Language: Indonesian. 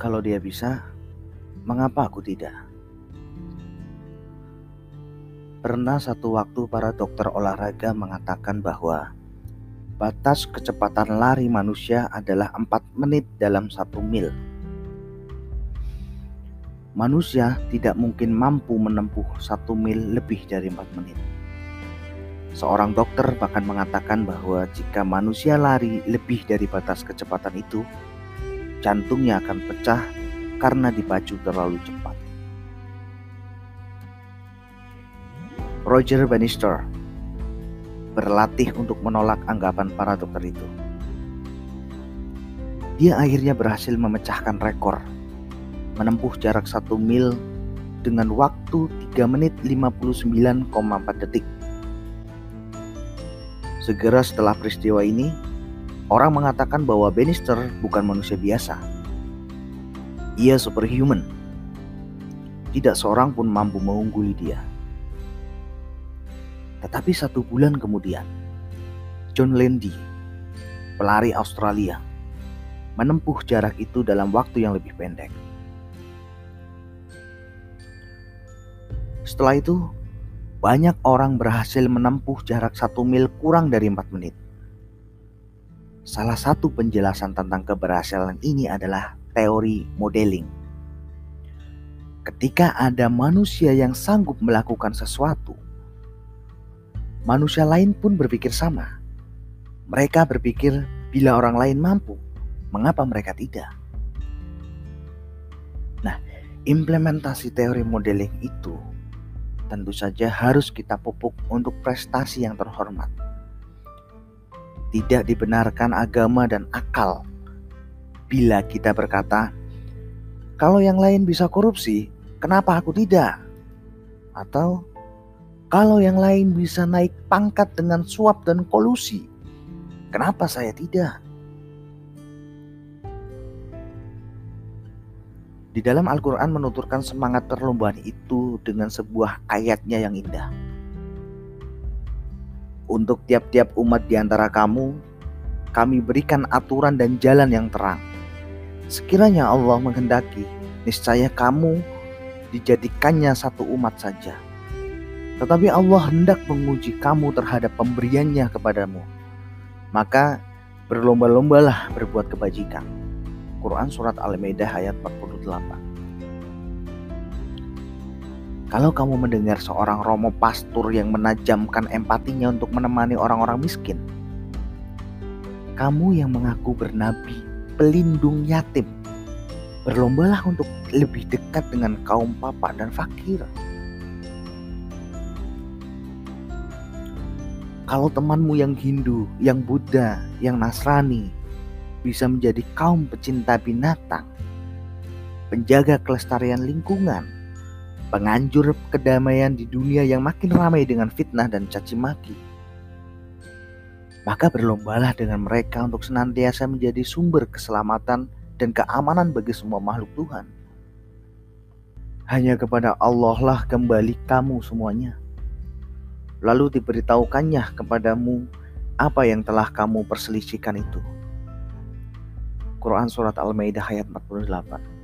Kalau dia bisa, mengapa aku tidak? Pernah satu waktu para dokter olahraga mengatakan bahwa batas kecepatan lari manusia adalah 4 menit dalam satu mil. Manusia tidak mungkin mampu menempuh satu mil lebih dari 4 menit. Seorang dokter bahkan mengatakan bahwa jika manusia lari lebih dari batas kecepatan itu, jantungnya akan pecah karena dipacu terlalu cepat. Roger Bannister berlatih untuk menolak anggapan para dokter itu. Dia akhirnya berhasil memecahkan rekor menempuh jarak 1 mil dengan waktu 3 menit 59,4 detik. Segera setelah peristiwa ini, orang mengatakan bahwa Bannister bukan manusia biasa. Ia superhuman. Tidak seorang pun mampu mengungguli dia. Tetapi satu bulan kemudian, John Landy, pelari Australia, menempuh jarak itu dalam waktu yang lebih pendek. Setelah itu, banyak orang berhasil menempuh jarak satu mil kurang dari 4 menit. Salah satu penjelasan tentang keberhasilan ini adalah teori modeling. Ketika ada manusia yang sanggup melakukan sesuatu, manusia lain pun berpikir sama. Mereka berpikir, bila orang lain mampu, mengapa mereka tidak? Nah, implementasi teori modeling itu tentu saja harus kita pupuk untuk prestasi yang terhormat. Tidak dibenarkan agama dan akal bila kita berkata, "Kalau yang lain bisa korupsi, kenapa aku tidak?" Atau, "Kalau yang lain bisa naik pangkat dengan suap dan kolusi, kenapa saya tidak?" Di dalam Al-Quran menuturkan semangat perlombaan itu dengan sebuah ayatnya yang indah. Untuk tiap-tiap umat di antara kamu, kami berikan aturan dan jalan yang terang. Sekiranya Allah menghendaki, niscaya kamu dijadikannya satu umat saja. Tetapi Allah hendak menguji kamu terhadap pemberiannya kepadamu. Maka berlomba-lombalah berbuat kebajikan Quran Surat Al-Maidah ayat 48. Kalau kamu mendengar seorang romo pastor yang menajamkan empatinya untuk menemani orang-orang miskin, kamu yang mengaku bernabi, pelindung yatim, berlombalah untuk lebih dekat dengan kaum papa dan fakir. Kalau temanmu yang Hindu, yang Buddha, yang Nasrani, bisa menjadi kaum pecinta binatang, penjaga kelestarian lingkungan, penganjur kedamaian di dunia yang makin ramai dengan fitnah dan caci maki. Maka berlombalah dengan mereka untuk senantiasa menjadi sumber keselamatan dan keamanan bagi semua makhluk Tuhan. Hanya kepada Allah lah kembali kamu semuanya. Lalu diberitahukannya kepadamu apa yang telah kamu perselisihkan itu. Quran Surat Al-Maidah ayat 48